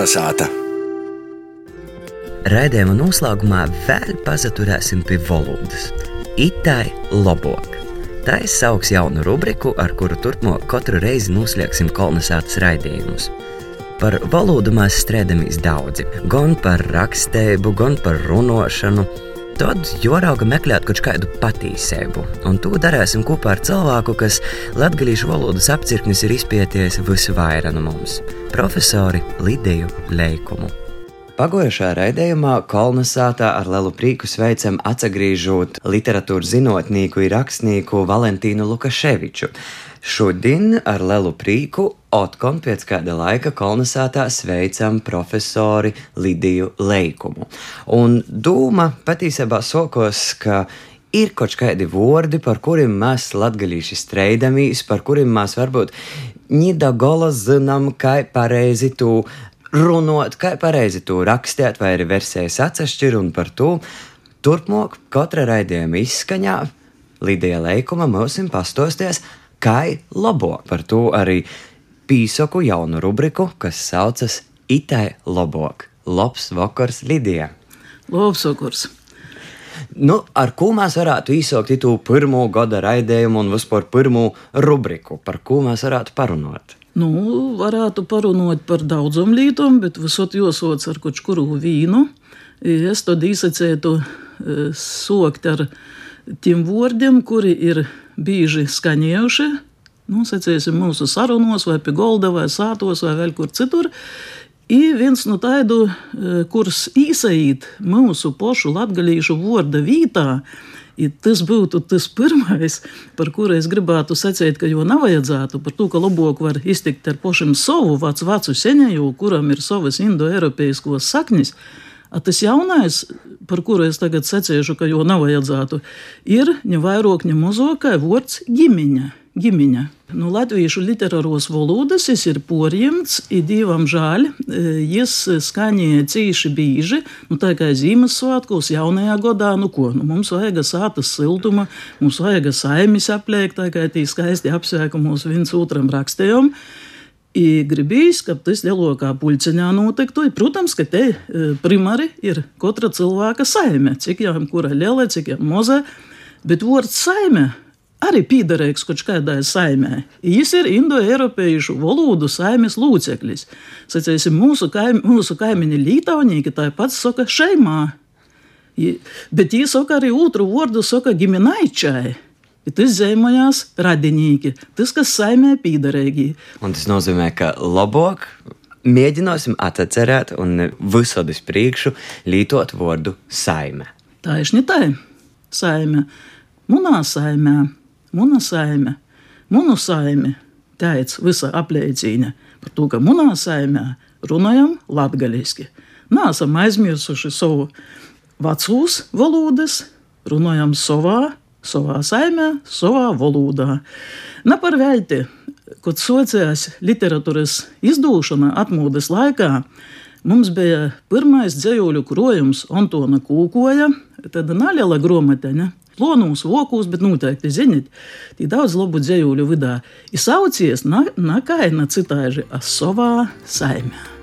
Kolnesāta! Raidījuma noslēgumā vēl pazaturēsim pie valodas. Itai labāk. Tā ir sauks jaunu rubriku, ar kuru turpmāk katru reizi noslēgsim kolonizētas raidījumus. Par valodu mēs strēdamies daudzi. Gan par rakstēbu, gan par runāšanu. Tad jorauga meklēt kaut kādu patīcību, un to darīsim kopā ar cilvēku, kas latviešu valodas apcirknis ir izpētījis visvairāk no mums - profesori Lidiju Leikumu. Pagojušā raidījumā kolonizētā ar lielu prieku sveicam atgriežot literatūras zinātnieku un rakstnieku Valentīnu Lukaševiču. Šodien ar lielu prieku Otkon pēc kāda laika kolonizētā sveicam profesori Lidiju Leikumu. Un dūma patiesībā sokos, ka ir kaut kādi vārdi, par kuriem mēs latgalīši streidamies, par kuriem mēs varbūt Nida gola zinām, kā pareizi tu runāt, kā pareizi to rakstīt, vai arī versijas atsevišķi un par to. Turpmāk, katra raidījuma izskaņā Lidija Leikuma mums pastosties, kā labo par to arī pīsoku jaunu rubriku, kas saucas Itai Lobok. Labs vakars, Lidija! Labs vakars! Nu, ar ko mēs varētu īsākt to pirmo gada raidījumu un vispār pirmo rubriku, par ko mēs varētu parunāt? Nu, varētu parunāt par daudzām lietām, bet visot jāsots ar kaut kuru vīnu. Es tad izsacētu e, sokt ar tiem vārdiem, kuri ir bieži skaņējuši. Nu, secēsim mūsu sarunos, vai pie golda, vai sātos, vai vēl kur citur. Ir viens no tādu, e, kurus īsait mūsu pošu latgalīšu vārda vītā, Ja tas būtu tas pirmais, par kuru es gribētu sacīt, ka jau nav vajadzētu, par to, ka labāk var iztikt ar pašam savu vecu, vecu seņēju, kuram ir savas indoeiropeiskos saknes. A tas jaunais, par kuru es tagad secēšu, ka jau nav vajadzētu, ir ne vairāk, ne mazāk, vārds ģimeņa ģimeņa. Nu, latviešu literāros valodas ir porjemts, ir divam žēl, jas skaņēja cīši bīži, nu, tā kā Ziemassvētkos jaunajā gadā, nu ko, nu, mums vajag sātas siltuma, mums vajag saimis apliekt, tā kā tī skaisti apsveikumos viens otram rakstējam. I gribīs, ka tas lielākā puļciņā notiktu. Protams, ka te primāri ir katra cilvēka saime, cik jau kura liela, cik jau maza, bet vārds saime arī piederīgs kaut kādai saimē. Viņš ir indoeiropiešu valodu saimes loceklis. Sacīsim, mūsu, kaim, mūsu kaimiņi Lītaunīgi tāpat saka šeimā. Bet viņi saka arī otru vārdu, saka ģimenaičai. Tas zemojās radinieki, tas, kas saimē piederīgi. Un tas nozīmē, ka labāk mēģināsim atcerēt un visādi priekšu lietot vārdu saime. Tā ir tā, saime. Munā saimē Muna saime, munu saime, teica visa apliecīņa par to, ka munā saimē runājam latgaliski. Nāsam aizmirsuši savu vecūs valodas, runājam savā, savā saimē, savā valodā. Ne par velti, kad sociās literatūras izdūšana atmodas laikā, mums bija pirmais dzējoļu krojums Antona Kūkoja, tad neliela gromateņa plonūs, vokūs, bet noteikti zinat, tī daudz labu dzējuļu vidā. Ir saucies na, na kaina citāži, a savā saimē.